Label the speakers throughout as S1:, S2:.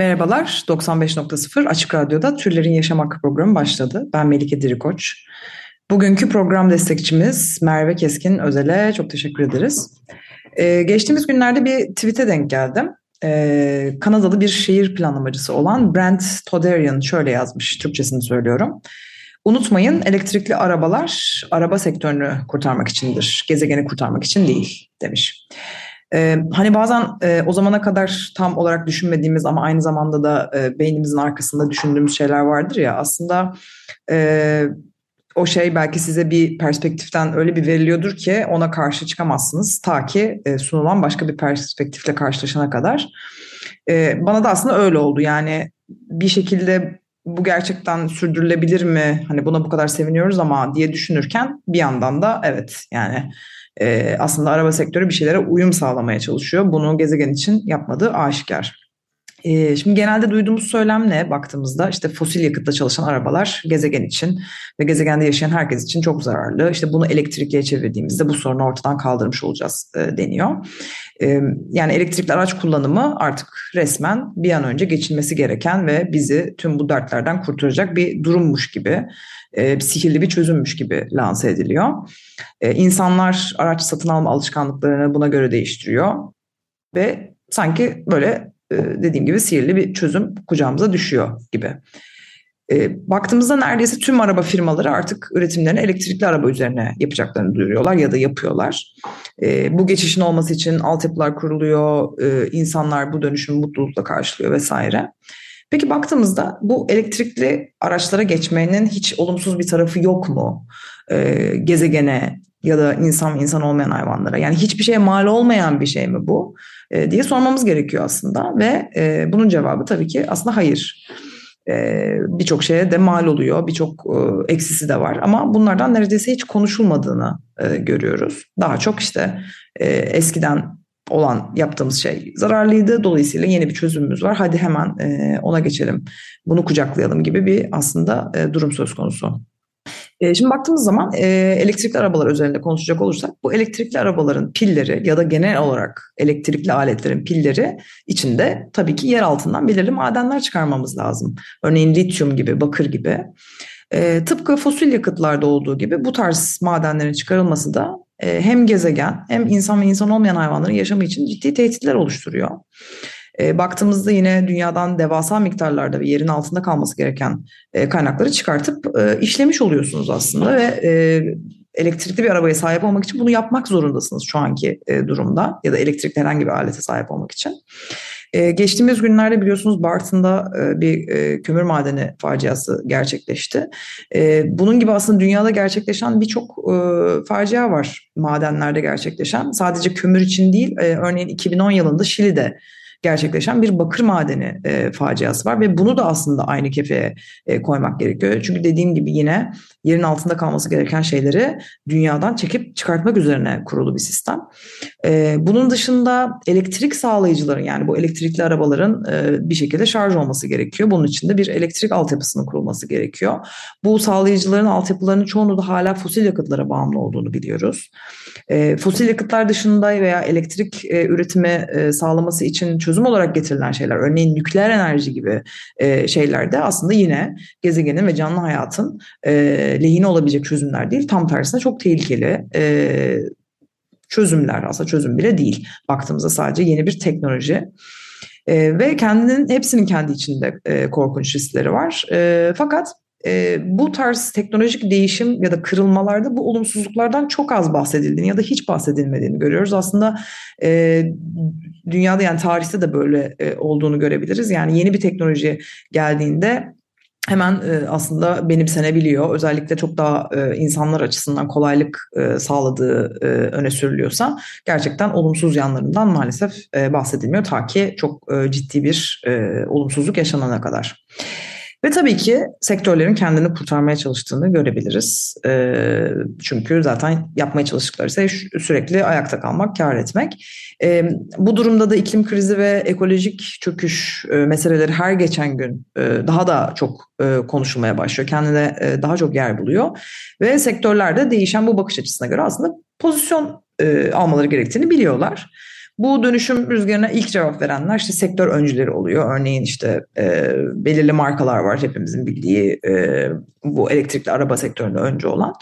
S1: Merhabalar, 95.0 Açık Radyo'da Türlerin Yaşam Hakkı programı başladı. Ben Melike Dirikoç. Bugünkü program destekçimiz Merve Keskin Özel'e çok teşekkür ederiz. Ee, geçtiğimiz günlerde bir tweet'e denk geldim. Ee, Kanadalı bir şehir planlamacısı olan Brent Toderian şöyle yazmış, Türkçesini söylüyorum. Unutmayın elektrikli arabalar araba sektörünü kurtarmak içindir, gezegeni kurtarmak için değil demiş. Ee, hani bazen e, o zamana kadar tam olarak düşünmediğimiz ama aynı zamanda da e, beynimizin arkasında düşündüğümüz şeyler vardır ya aslında e, o şey belki size bir perspektiften öyle bir veriliyordur ki ona karşı çıkamazsınız ta ki e, sunulan başka bir perspektifle karşılaşana kadar. E, bana da aslında öyle oldu yani bir şekilde bu gerçekten sürdürülebilir mi? Hani buna bu kadar seviniyoruz ama diye düşünürken bir yandan da evet yani aslında araba sektörü bir şeylere uyum sağlamaya çalışıyor. Bunu gezegen için yapmadığı aşikar. E, şimdi genelde duyduğumuz söylem ne baktığımızda işte fosil yakıtla çalışan arabalar gezegen için ve gezegende yaşayan herkes için çok zararlı. İşte bunu elektrikliye çevirdiğimizde bu sorunu ortadan kaldırmış olacağız e, deniyor. E, yani elektrikli araç kullanımı artık resmen bir an önce geçilmesi gereken ve bizi tüm bu dertlerden kurtaracak bir durummuş gibi, e, sihirli bir çözümmüş gibi lanse ediliyor. E, insanlar araç satın alma alışkanlıklarını buna göre değiştiriyor ve sanki böyle dediğim gibi sihirli bir çözüm kucağımıza düşüyor gibi. E, baktığımızda neredeyse tüm araba firmaları artık üretimlerini elektrikli araba üzerine yapacaklarını duyuruyorlar ya da yapıyorlar. E, bu geçişin olması için altyapılar kuruluyor, e, insanlar bu dönüşümü mutlulukla karşılıyor vesaire. Peki baktığımızda bu elektrikli araçlara geçmenin hiç olumsuz bir tarafı yok mu? E, gezegene ya da insan insan olmayan hayvanlara. Yani hiçbir şeye mal olmayan bir şey mi bu? E, diye sormamız gerekiyor aslında ve e, bunun cevabı tabii ki aslında hayır. E, birçok şeye de mal oluyor, birçok e, eksisi de var ama bunlardan neredeyse hiç konuşulmadığını e, görüyoruz. Daha çok işte e, eskiden olan yaptığımız şey zararlıydı. Dolayısıyla yeni bir çözümümüz var. Hadi hemen e, ona geçelim. Bunu kucaklayalım gibi bir aslında e, durum söz konusu. E, şimdi baktığımız zaman e, elektrikli arabalar üzerinde konuşacak olursak bu elektrikli arabaların pilleri ya da genel olarak elektrikli aletlerin pilleri içinde tabii ki yer altından belirli madenler çıkarmamız lazım. Örneğin lityum gibi, bakır gibi. E, tıpkı fosil yakıtlarda olduğu gibi bu tarz madenlerin çıkarılması da e, hem gezegen hem insan ve insan olmayan hayvanların yaşamı için ciddi tehditler oluşturuyor. E, baktığımızda yine dünyadan devasa miktarlarda ve yerin altında kalması gereken e, kaynakları çıkartıp e, işlemiş oluyorsunuz aslında ve e, elektrikli bir arabaya sahip olmak için bunu yapmak zorundasınız şu anki e, durumda ya da elektrikli herhangi bir alete sahip olmak için. Ee, geçtiğimiz günlerde biliyorsunuz Bartın'da e, bir e, kömür madeni faciası gerçekleşti. E, bunun gibi aslında dünyada gerçekleşen birçok e, facia var madenlerde gerçekleşen. Sadece kömür için değil, e, örneğin 2010 yılında Şili'de gerçekleşen bir bakır madeni e, faciası var ve bunu da aslında aynı kefeye e, koymak gerekiyor. Çünkü dediğim gibi yine yerin altında kalması gereken şeyleri dünyadan çekip çıkartmak üzerine kurulu bir sistem. E, bunun dışında elektrik sağlayıcıların yani bu elektrikli arabaların e, bir şekilde şarj olması gerekiyor. Bunun için de bir elektrik altyapısının kurulması gerekiyor. Bu sağlayıcıların altyapılarının çoğunu da hala fosil yakıtlara bağımlı olduğunu biliyoruz. E, fosil yakıtlar dışında veya elektrik e, üretimi e, sağlaması için çözüm olarak getirilen şeyler, örneğin nükleer enerji gibi e, şeyler de aslında yine gezegenin ve canlı hayatın e, lehine olabilecek çözümler değil. Tam tersine çok tehlikeli e, çözümler aslında çözüm bile değil. Baktığımızda sadece yeni bir teknoloji. E, ve kendinin hepsinin kendi içinde e, korkunç riskleri var. E, fakat e, bu tarz teknolojik değişim ya da kırılmalarda bu olumsuzluklardan çok az bahsedildiğini ya da hiç bahsedilmediğini görüyoruz. Aslında e, dünyada yani tarihte de böyle e, olduğunu görebiliriz. Yani yeni bir teknoloji geldiğinde hemen e, aslında benimsenebiliyor. Özellikle çok daha e, insanlar açısından kolaylık e, sağladığı e, öne sürülüyorsa gerçekten olumsuz yanlarından maalesef e, bahsedilmiyor ta ki çok e, ciddi bir e, olumsuzluk yaşanana kadar. Ve tabii ki sektörlerin kendini kurtarmaya çalıştığını görebiliriz. E, çünkü zaten yapmaya çalıştıkları ise sürekli ayakta kalmak, kar etmek. E, bu durumda da iklim krizi ve ekolojik çöküş e, meseleleri her geçen gün e, daha da çok e, konuşulmaya başlıyor. Kendine e, daha çok yer buluyor. Ve sektörlerde değişen bu bakış açısına göre aslında pozisyon e, almaları gerektiğini biliyorlar. Bu dönüşüm rüzgarına ilk cevap verenler işte sektör öncüleri oluyor. Örneğin işte e, belirli markalar var hepimizin bildiği e, bu elektrikli araba sektöründe öncü olan.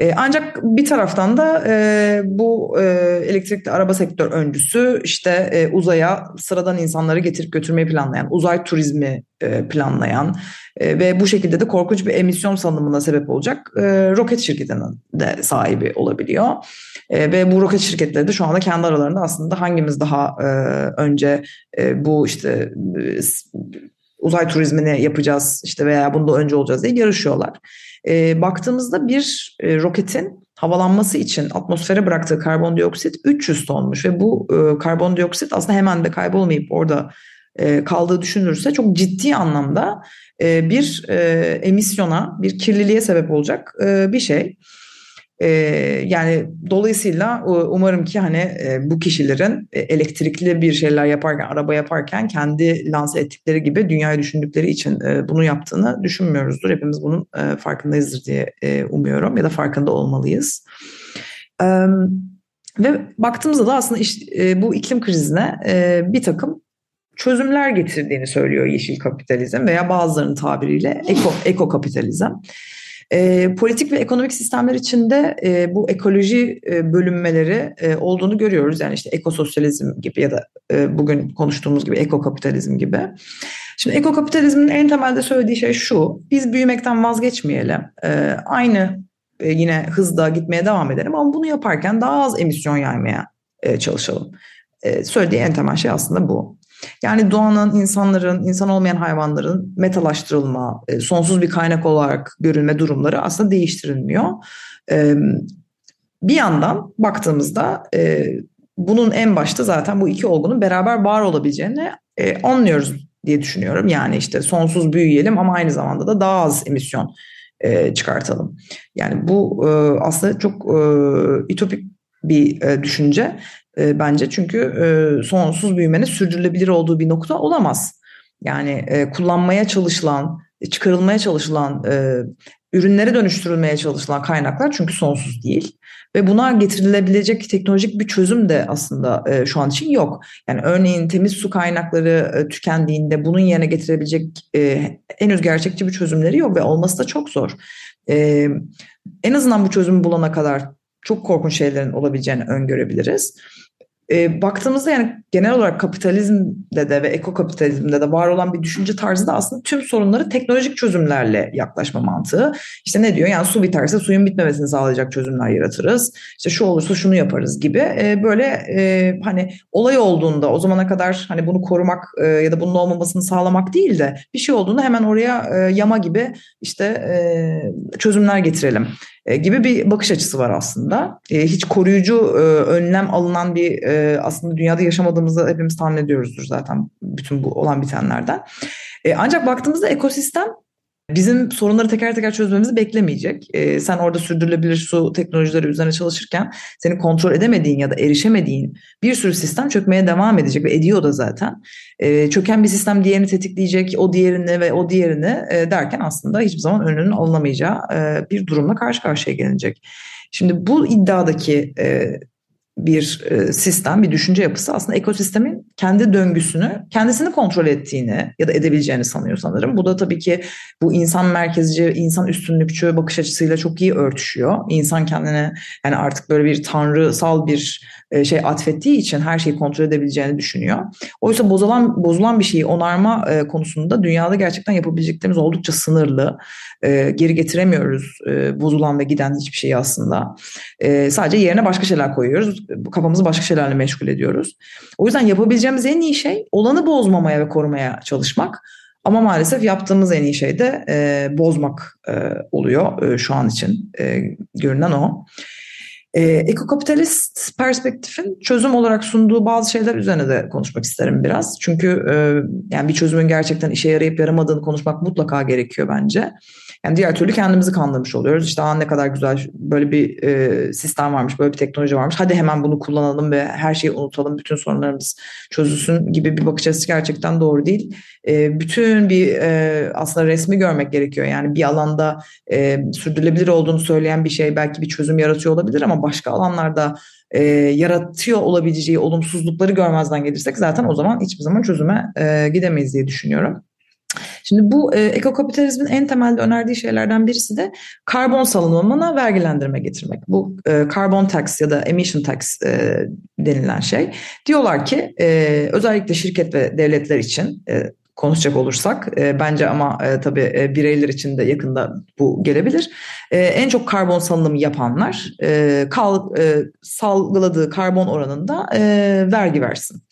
S1: E, ancak bir taraftan da e, bu e, elektrikli araba sektör öncüsü işte e, uzaya sıradan insanları getirip götürmeyi planlayan, uzay turizmi e, planlayan e, ve bu şekilde de korkunç bir emisyon salınımına sebep olacak e, roket şirketinin de sahibi olabiliyor. E, ve bu roket şirketleri de şu anda kendi aralarında aslında hangimiz daha e, önce e, bu işte e, uzay turizmini yapacağız işte veya bunda önce olacağız diye yarışıyorlar. E, baktığımızda bir e, roketin havalanması için atmosfere bıraktığı karbondioksit 300 tonmuş ve bu e, karbondioksit aslında hemen de kaybolmayıp orada e, kaldığı düşünülürse çok ciddi anlamda e, bir e, emisyona, bir kirliliğe sebep olacak e, bir şey. E, yani dolayısıyla umarım ki hani e, bu kişilerin e, elektrikli bir şeyler yaparken, araba yaparken kendi lanse ettikleri gibi dünyayı düşündükleri için e, bunu yaptığını düşünmüyoruzdur. Hepimiz bunun e, farkındayızdır diye e, umuyorum ya da farkında olmalıyız. E, ve baktığımızda da aslında e, bu iklim krizine e, bir takım çözümler getirdiğini söylüyor yeşil kapitalizm veya bazılarının tabiriyle eko, eko kapitalizm. E, politik ve ekonomik sistemler içinde e, bu ekoloji e, bölünmeleri e, olduğunu görüyoruz. Yani işte ekososyalizm gibi ya da e, bugün konuştuğumuz gibi ekokapitalizm gibi. Şimdi ekokapitalizmin en temelde söylediği şey şu. Biz büyümekten vazgeçmeyelim. E, aynı e, yine hızda gitmeye devam edelim ama bunu yaparken daha az emisyon yaymaya e, çalışalım. E, söylediği en temel şey aslında bu. Yani doğanın, insanların, insan olmayan hayvanların metalaştırılma, e, sonsuz bir kaynak olarak görülme durumları aslında değiştirilmiyor. E, bir yandan baktığımızda e, bunun en başta zaten bu iki olgunun beraber var olabileceğini anlıyoruz diye düşünüyorum. Yani işte sonsuz büyüyelim ama aynı zamanda da daha az emisyon çıkartalım. Yani bu aslında çok ütopik bir düşünce e, bence. Çünkü e, sonsuz büyümenin sürdürülebilir olduğu bir nokta olamaz. Yani e, kullanmaya çalışılan, çıkarılmaya çalışılan, e, ürünlere dönüştürülmeye çalışılan kaynaklar çünkü sonsuz değil. Ve buna getirilebilecek teknolojik bir çözüm de aslında e, şu an için yok. Yani örneğin temiz su kaynakları e, tükendiğinde bunun yerine getirebilecek e, henüz gerçekçi bir çözümleri yok ve olması da çok zor. E, en azından bu çözümü bulana kadar çok korkunç şeylerin olabileceğini öngörebiliriz. E, baktığımızda yani genel olarak kapitalizmde de ve ekokapitalizmde de var olan bir düşünce tarzı da aslında tüm sorunları teknolojik çözümlerle yaklaşma mantığı. İşte ne diyor? Yani su biterse suyun bitmemesini sağlayacak çözümler yaratırız. İşte şu olursa şunu yaparız gibi. E, böyle e, hani olay olduğunda o zamana kadar hani bunu korumak e, ya da bunun olmamasını sağlamak değil de bir şey olduğunda hemen oraya e, yama gibi işte e, çözümler getirelim gibi bir bakış açısı var aslında. E, hiç koruyucu e, önlem alınan bir aslında dünyada yaşamadığımızı hepimiz tahmin ediyoruzdur zaten bütün bu olan bitenlerden. Ancak baktığımızda ekosistem bizim sorunları teker teker çözmemizi beklemeyecek. Ee, sen orada sürdürülebilir su teknolojileri üzerine çalışırken seni kontrol edemediğin ya da erişemediğin bir sürü sistem çökmeye devam edecek ve ediyor da zaten. Ee, çöken bir sistem diğerini tetikleyecek, o diğerini ve o diğerini e, derken aslında hiçbir zaman önünün alınamayacağı e, bir durumla karşı karşıya gelinecek. Şimdi bu iddiadaki e, bir e, sistem, bir düşünce yapısı aslında ekosistemin kendi döngüsünü, kendisini kontrol ettiğini ya da edebileceğini sanıyor sanırım. Bu da tabii ki bu insan merkezci, insan üstünlükçü bakış açısıyla çok iyi örtüşüyor. İnsan kendine yani artık böyle bir tanrısal bir e, şey atfettiği için her şeyi kontrol edebileceğini düşünüyor. Oysa bozulan bozulan bir şeyi onarma e, konusunda dünyada gerçekten yapabileceklerimiz oldukça sınırlı. Geri getiremiyoruz bozulan ve giden hiçbir şeyi aslında. Sadece yerine başka şeyler koyuyoruz kafamızı başka şeylerle meşgul ediyoruz. O yüzden yapabileceğimiz en iyi şey olanı bozmamaya ve korumaya çalışmak. Ama maalesef yaptığımız en iyi şey de e, bozmak e, oluyor e, şu an için e, görünen o. E, ekokapitalist perspektifin çözüm olarak sunduğu bazı şeyler üzerine de konuşmak isterim biraz. Çünkü e, yani bir çözümün gerçekten işe yarayıp yaramadığını konuşmak mutlaka gerekiyor bence. Yani diğer türlü kendimizi kandırmış oluyoruz. İşte ne kadar güzel böyle bir e, sistem varmış, böyle bir teknoloji varmış. Hadi hemen bunu kullanalım ve her şeyi unutalım, bütün sorunlarımız çözülsün gibi bir bakış açısı gerçekten doğru değil. E, bütün bir e, aslında resmi görmek gerekiyor. Yani bir alanda e, sürdürülebilir olduğunu söyleyen bir şey belki bir çözüm yaratıyor olabilir ama başka alanlarda e, yaratıyor olabileceği olumsuzlukları görmezden gelirsek zaten o zaman hiçbir zaman çözüme e, gidemeyiz diye düşünüyorum. Şimdi bu e, ekokapitalizmin en temelde önerdiği şeylerden birisi de karbon salınımına vergilendirme getirmek. Bu e, carbon tax ya da emission tax e, denilen şey. Diyorlar ki e, özellikle şirket ve devletler için e, konuşacak olursak e, bence ama e, tabii e, bireyler için de yakında bu gelebilir. E, en çok karbon salınımı yapanlar e, kal, e, salgıladığı karbon oranında e, vergi versin.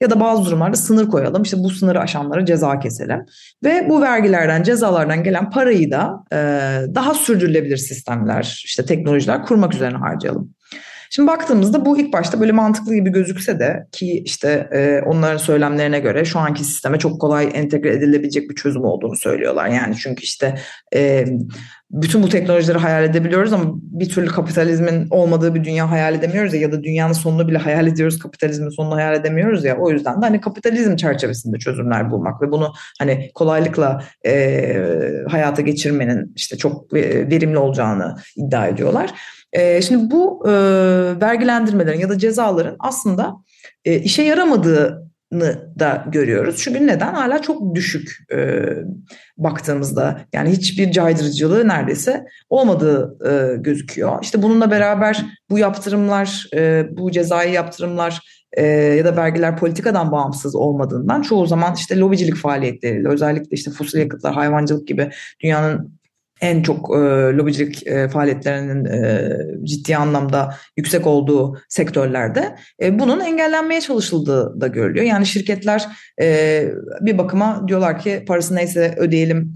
S1: Ya da bazı durumlarda sınır koyalım. İşte bu sınırı aşanlara ceza keselim. Ve bu vergilerden, cezalardan gelen parayı da e, daha sürdürülebilir sistemler, işte teknolojiler kurmak üzerine harcayalım. Şimdi baktığımızda bu ilk başta böyle mantıklı gibi gözükse de ki işte e, onların söylemlerine göre şu anki sisteme çok kolay entegre edilebilecek bir çözüm olduğunu söylüyorlar. Yani çünkü işte e, bütün bu teknolojileri hayal edebiliyoruz ama bir türlü kapitalizmin olmadığı bir dünya hayal edemiyoruz ya ya da dünyanın sonunu bile hayal ediyoruz kapitalizmin sonunu hayal edemiyoruz ya o yüzden de hani kapitalizm çerçevesinde çözümler bulmak ve bunu hani kolaylıkla e, hayata geçirmenin işte çok verimli olacağını iddia ediyorlar. E, şimdi bu e, vergilendirmelerin ya da cezaların aslında e, işe yaramadığını da görüyoruz. Çünkü neden? Hala çok düşük e, baktığımızda. Yani hiçbir caydırıcılığı neredeyse olmadığı gözüküyor. İşte bununla beraber bu yaptırımlar, bu cezai yaptırımlar ya da vergiler politikadan bağımsız olmadığından çoğu zaman işte lobicilik faaliyetleriyle özellikle işte fosil yakıtlar, hayvancılık gibi dünyanın en çok e, lobicilik e, faaliyetlerinin e, ciddi anlamda yüksek olduğu sektörlerde e, bunun engellenmeye çalışıldığı da görülüyor. Yani şirketler e, bir bakıma diyorlar ki parası neyse ödeyelim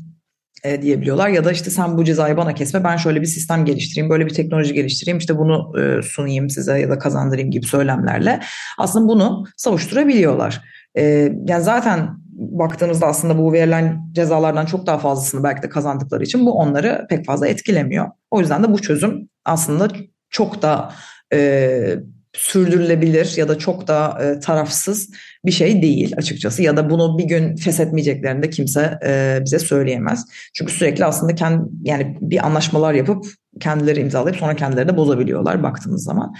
S1: e, diyebiliyorlar ya da işte sen bu cezayı bana kesme ben şöyle bir sistem geliştireyim böyle bir teknoloji geliştireyim işte bunu e, sunayım size ya da kazandırayım gibi söylemlerle aslında bunu savuşturabiliyorlar. E, yani zaten baktığımızda aslında bu verilen cezalardan çok daha fazlasını belki de kazandıkları için bu onları pek fazla etkilemiyor. O yüzden de bu çözüm aslında çok da e, sürdürülebilir ya da çok da e, tarafsız bir şey değil açıkçası ya da bunu bir gün feshetmeyeceklerini de kimse e, bize söyleyemez. Çünkü sürekli aslında kendi yani bir anlaşmalar yapıp kendileri imzalayıp sonra kendileri de bozabiliyorlar baktığımız zaman.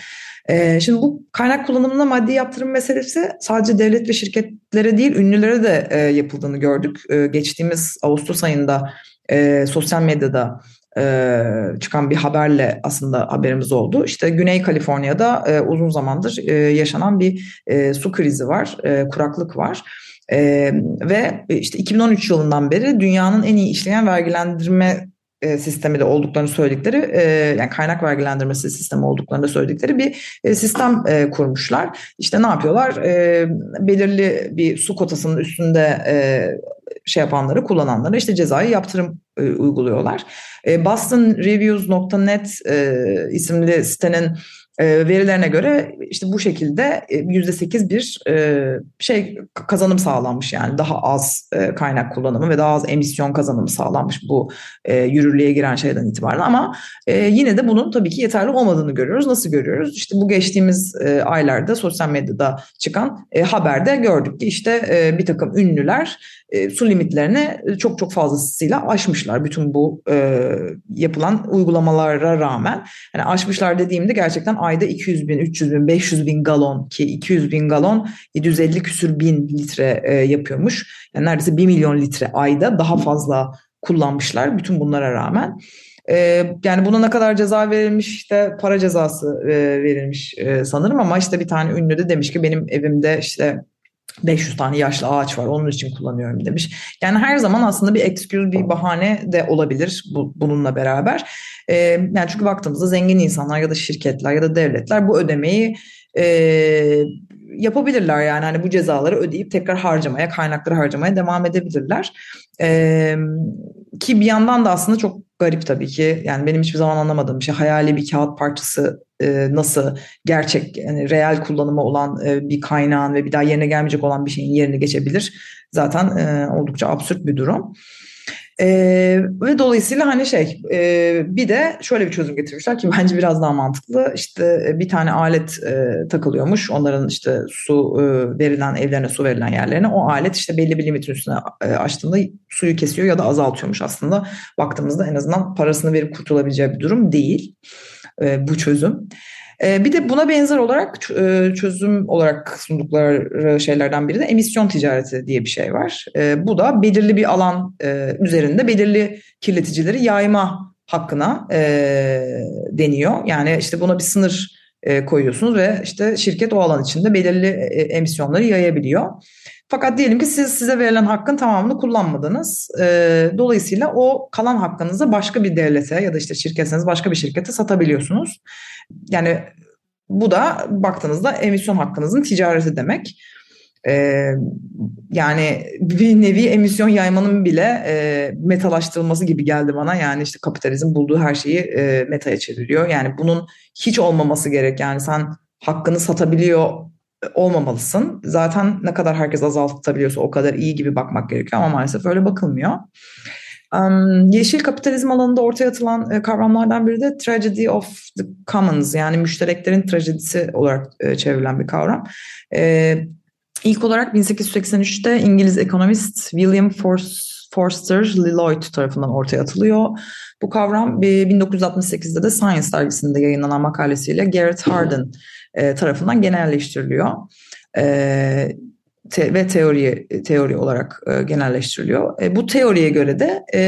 S1: Ee, şimdi bu kaynak kullanımına maddi yaptırım meselesi sadece devlet ve şirketlere değil ünlülere de e, yapıldığını gördük. E, geçtiğimiz Ağustos ayında e, sosyal medyada e, çıkan bir haberle aslında haberimiz oldu. İşte Güney Kaliforniya'da e, uzun zamandır e, yaşanan bir e, su krizi var, e, kuraklık var. Ee, ve işte 2013 yılından beri dünyanın en iyi işleyen vergilendirme e, sistemi de olduklarını söyledikleri e, yani kaynak vergilendirmesi sistemi olduklarını söyledikleri bir e, sistem kurmuşlar. İşte ne yapıyorlar? Belirli bir su kotasının üstünde şey yapanları, kullananlara işte cezai yaptırım uyguluyorlar. E, BostonReviews.net e, isimli sitenin e, verilerine göre işte bu şekilde e, yüzde sekiz bir e, şey kazanım sağlanmış yani daha az kaynak kullanımı ve daha az emisyon kazanımı sağlanmış bu yürürlüğe giren şeyden itibaren ama yine de bunun tabii ki yeterli olmadığını görüyoruz. Nasıl görüyoruz? İşte bu geçtiğimiz aylarda sosyal medyada çıkan haberde gördük ki işte bir takım ünlüler su limitlerini çok çok fazlasıyla aşmışlar bütün bu yapılan uygulamalara rağmen. Yani aşmışlar dediğimde gerçekten ayda 200 bin, 300 bin, 500 bin galon ki 200 bin galon 750 küsür bin litre e, yapıyormuş. Yani neredeyse 1 milyon litre ayda daha fazla kullanmışlar bütün bunlara rağmen. E, yani buna ne kadar ceza verilmiş işte para cezası e, verilmiş e, sanırım ama işte bir tane ünlü de demiş ki benim evimde işte 500 tane yaşlı ağaç var onun için kullanıyorum demiş. Yani her zaman aslında bir excuse bir bahane de olabilir bu, bununla beraber. E, yani çünkü baktığımızda zengin insanlar ya da şirketler ya da devletler bu ödemeyi e, yapabilirler yani hani bu cezaları ödeyip tekrar harcamaya, kaynakları harcamaya devam edebilirler. Ee, ki bir yandan da aslında çok garip tabii ki. Yani benim hiçbir zaman anlamadığım bir şey. Hayali bir kağıt parçası e, nasıl gerçek, yani reel kullanımı olan e, bir kaynağın ve bir daha yerine gelmeyecek olan bir şeyin yerini geçebilir. Zaten e, oldukça absürt bir durum. Ee, ve dolayısıyla hani şey e, bir de şöyle bir çözüm getirmişler ki bence biraz daha mantıklı. İşte e, bir tane alet e, takılıyormuş. Onların işte su e, verilen evlerine su verilen yerlerine. O alet işte belli bir limitin üstüne e, açtığında suyu kesiyor ya da azaltıyormuş aslında. Baktığımızda en azından parasını verip kurtulabileceği bir durum değil e, bu çözüm. Ee, bir de buna benzer olarak e, çözüm olarak sundukları şeylerden biri de emisyon ticareti diye bir şey var. Ee, bu da belirli bir alan e, üzerinde belirli kirleticileri yayma hakkına e, deniyor. Yani işte buna bir sınır koyuyorsunuz ve işte şirket o alan içinde belirli emisyonları yayabiliyor. Fakat diyelim ki siz size verilen hakkın tamamını kullanmadınız. dolayısıyla o kalan hakkınızı başka bir devlete ya da işte şirketseniz başka bir şirkete satabiliyorsunuz. Yani bu da baktığınızda emisyon hakkınızın ticareti demek. Ee, yani bir nevi emisyon yaymanın bile e, metalaştırılması gibi geldi bana. Yani işte kapitalizm bulduğu her şeyi e, metaya çeviriyor. Yani bunun hiç olmaması gerek. Yani sen hakkını satabiliyor olmamalısın. Zaten ne kadar herkes azaltabiliyorsa o kadar iyi gibi bakmak gerekiyor ama maalesef öyle bakılmıyor. Yeşil kapitalizm alanında ortaya atılan e, kavramlardan biri de tragedy of the commons yani müştereklerin trajedisi olarak e, çevrilen bir kavram. E, ilk olarak 1883'te İngiliz ekonomist William Forster Lloyd tarafından ortaya atılıyor. Bu kavram 1968'de de Science dergisinde yayınlanan makalesiyle Garrett Hardin tarafından genelleştiriliyor te, ve teori teori olarak e, genelleştiriliyor. E, bu teoriye göre de e,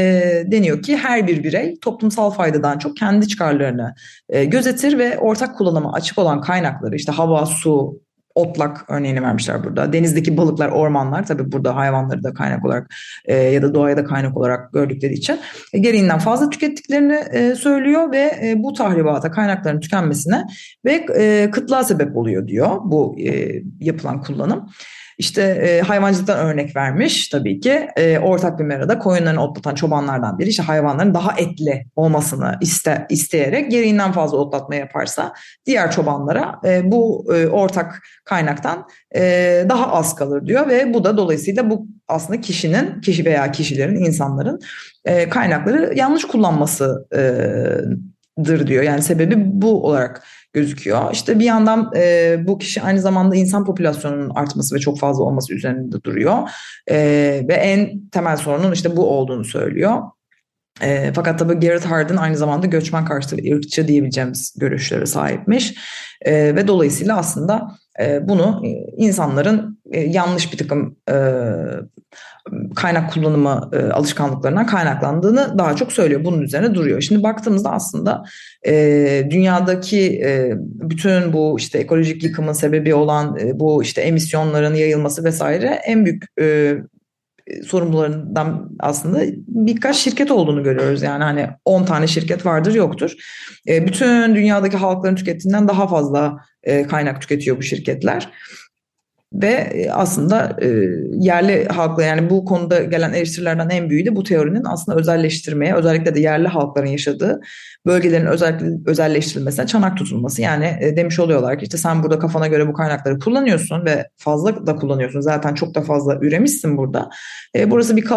S1: deniyor ki her bir birey toplumsal faydadan çok kendi çıkarlarını e, gözetir ve ortak kullanıma açık olan kaynakları işte hava, su, otlak örneğini vermişler burada. Denizdeki balıklar, ormanlar tabii burada hayvanları da kaynak olarak e, ya da doğaya da kaynak olarak gördükleri için e, gereğinden fazla tükettiklerini e, söylüyor ve e, bu tahribata, kaynakların tükenmesine ve e, kıtlığa sebep oluyor diyor bu e, yapılan kullanım. İşte e, hayvancılıktan örnek vermiş tabii ki. E, ortak bir merada koyunlarını otlatan çobanlardan biri işte hayvanların daha etli olmasını iste, isteyerek gereğinden fazla otlatma yaparsa diğer çobanlara e, bu e, ortak kaynaktan e, daha az kalır diyor ve bu da dolayısıyla bu aslında kişinin, kişi veya kişilerin, insanların e, kaynakları yanlış kullanmasıdır diyor. Yani sebebi bu olarak gözüküyor. İşte bir yandan e, bu kişi aynı zamanda insan popülasyonunun artması ve çok fazla olması üzerinde duruyor. E, ve en temel sorunun işte bu olduğunu söylüyor. E, fakat tabii Garrett Hardin aynı zamanda göçmen karşıtı ve ırkçı diyebileceğimiz görüşlere sahipmiş. E, ve dolayısıyla aslında e, bunu insanların e, yanlış bir takım e, kaynak kullanımı e, alışkanlıklarından kaynaklandığını daha çok söylüyor. Bunun üzerine duruyor. Şimdi baktığımızda aslında e, dünyadaki e, bütün bu işte ekolojik yıkımın sebebi olan e, bu işte emisyonların yayılması vesaire en büyük e, sorumlularından aslında birkaç şirket olduğunu görüyoruz. Yani hani 10 tane şirket vardır yoktur. E, bütün dünyadaki halkların tükettiğinden daha fazla e, kaynak tüketiyor bu şirketler ve e, aslında e, yerli halkla yani bu konuda gelen eleştirilerden en büyüğü de bu teorinin aslında özelleştirmeye özellikle de yerli halkların yaşadığı bölgelerin özellikle özelleştirilmesine çanak tutulması. Yani e, demiş oluyorlar ki işte sen burada kafana göre bu kaynakları kullanıyorsun ve fazla da kullanıyorsun. Zaten çok da fazla üremişsin burada. Burası bir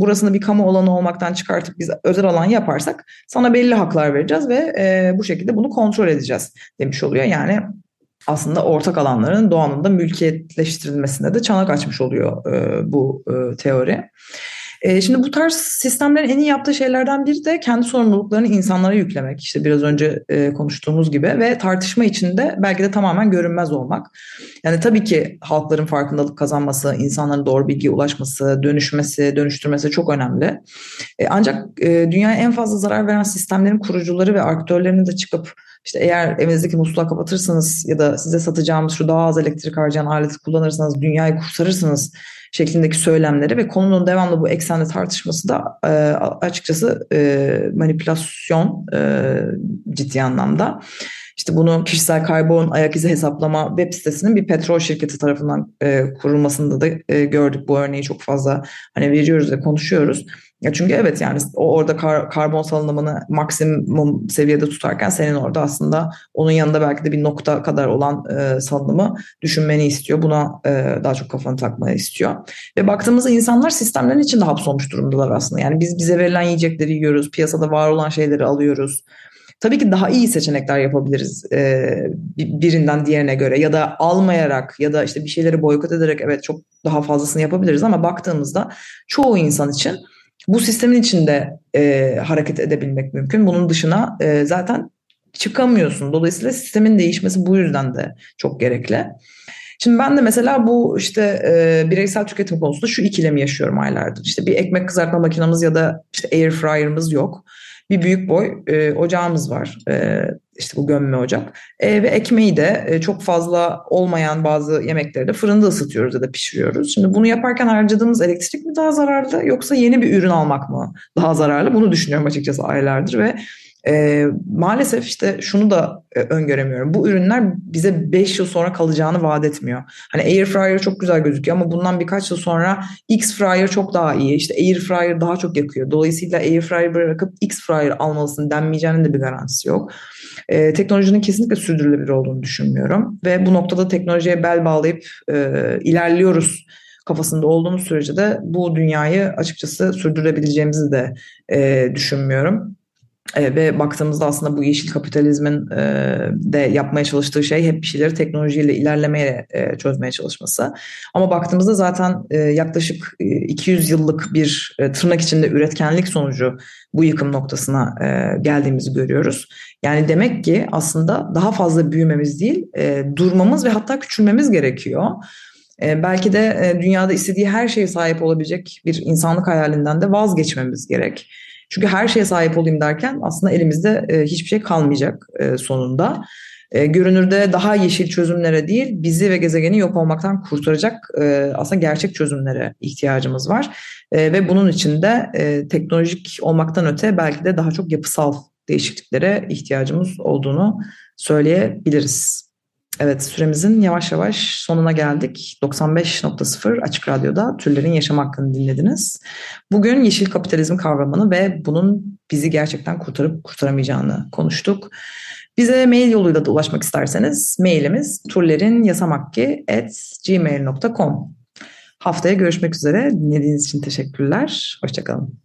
S1: burasını bir kamu alanı olmaktan çıkartıp biz özel alan yaparsak sana belli haklar vereceğiz ve bu şekilde bunu kontrol edeceğiz demiş oluyor. Yani aslında ortak alanların doğanın da mülkiyetleştirilmesine de çanak açmış oluyor e, bu e, teori. E, şimdi bu tarz sistemlerin en iyi yaptığı şeylerden biri de kendi sorumluluklarını insanlara yüklemek. İşte biraz önce e, konuştuğumuz gibi ve tartışma içinde belki de tamamen görünmez olmak. Yani tabii ki halkların farkındalık kazanması, insanların doğru bilgiye ulaşması, dönüşmesi, dönüştürmesi çok önemli. E, ancak e, dünyaya en fazla zarar veren sistemlerin kurucuları ve aktörlerinin de çıkıp işte eğer evinizdeki musluğu kapatırsanız ya da size satacağımız şu daha az elektrik harcayan aleti kullanırsanız dünyayı kurtarırsınız şeklindeki söylemleri ve konunun devamlı bu eksende tartışması da e, açıkçası e, manipülasyon e, ciddi anlamda. İşte bunu kişisel karbon ayak izi hesaplama web sitesinin bir petrol şirketi tarafından e, kurulmasında da e, gördük bu örneği çok fazla hani veriyoruz ve konuşuyoruz. Ya çünkü evet yani o orada kar, karbon salınımını maksimum seviyede tutarken senin orada aslında onun yanında belki de bir nokta kadar olan e, salınımı düşünmeni istiyor. Buna e, daha çok kafanı takmayı istiyor. Ve baktığımızda insanlar sistemlerin içinde hapsolmuş durumdalar aslında. Yani biz bize verilen yiyecekleri yiyoruz, piyasada var olan şeyleri alıyoruz. Tabii ki daha iyi seçenekler yapabiliriz e, birinden diğerine göre ya da almayarak ya da işte bir şeyleri boykot ederek evet çok daha fazlasını yapabiliriz ama baktığımızda çoğu insan için bu sistemin içinde e, hareket edebilmek mümkün. Bunun dışına e, zaten çıkamıyorsun. Dolayısıyla sistemin değişmesi bu yüzden de çok gerekli. Şimdi ben de mesela bu işte e, bireysel tüketim konusunda şu ikilemi yaşıyorum aylardır. İşte bir ekmek kızartma makinamız ya da işte air fryer'ımız yok bir büyük boy e, ocağımız var. E, işte bu gömme ocak. E, ve ekmeği de e, çok fazla olmayan bazı yemekleri de fırında ısıtıyoruz ya da pişiriyoruz. Şimdi bunu yaparken harcadığımız elektrik mi daha zararlı yoksa yeni bir ürün almak mı daha zararlı? Bunu düşünüyorum açıkçası aylardır ve e, maalesef işte şunu da e, öngöremiyorum. Bu ürünler bize 5 yıl sonra kalacağını vaat etmiyor. Hani air fryer çok güzel gözüküyor ama bundan birkaç yıl sonra X fryer çok daha iyi. İşte air fryer daha çok yakıyor. Dolayısıyla air fryer bırakıp X fryer almalısın denmeyeceğinin de bir garantisi yok. E, teknolojinin kesinlikle sürdürülebilir olduğunu düşünmüyorum. Ve bu noktada teknolojiye bel bağlayıp e, ilerliyoruz kafasında olduğumuz sürece de bu dünyayı açıkçası sürdürebileceğimizi de e, düşünmüyorum. E, ve baktığımızda aslında bu yeşil kapitalizmin e, de yapmaya çalıştığı şey hep bir şeyleri teknolojiyle ilerlemeye e, çözmeye çalışması. Ama baktığımızda zaten e, yaklaşık e, 200 yıllık bir tırnak içinde üretkenlik sonucu bu yıkım noktasına geldiğimizi görüyoruz. Yani demek ki aslında daha fazla büyümemiz değil, durmamız ve hatta küçülmemiz gerekiyor. Belki de dünyada istediği her şeye sahip olabilecek bir insanlık hayalinden de vazgeçmemiz gerek. Çünkü her şeye sahip olayım derken aslında elimizde e, hiçbir şey kalmayacak e, sonunda. E, görünürde daha yeşil çözümlere değil bizi ve gezegeni yok olmaktan kurtaracak aslında gerçek çözümlere ihtiyacımız var. Ve bunun için de teknolojik olmaktan öte belki de daha çok yapısal değişikliklere ihtiyacımız olduğunu söyleyebiliriz. Evet süremizin yavaş yavaş sonuna geldik. 95.0 Açık Radyo'da Türlerin Yaşam Hakkını dinlediniz. Bugün yeşil kapitalizm kavramını ve bunun bizi gerçekten kurtarıp kurtaramayacağını konuştuk. Bize mail yoluyla da ulaşmak isterseniz mailimiz turlerinyasamakki.gmail.com Haftaya görüşmek üzere. Dinlediğiniz için teşekkürler. Hoşçakalın.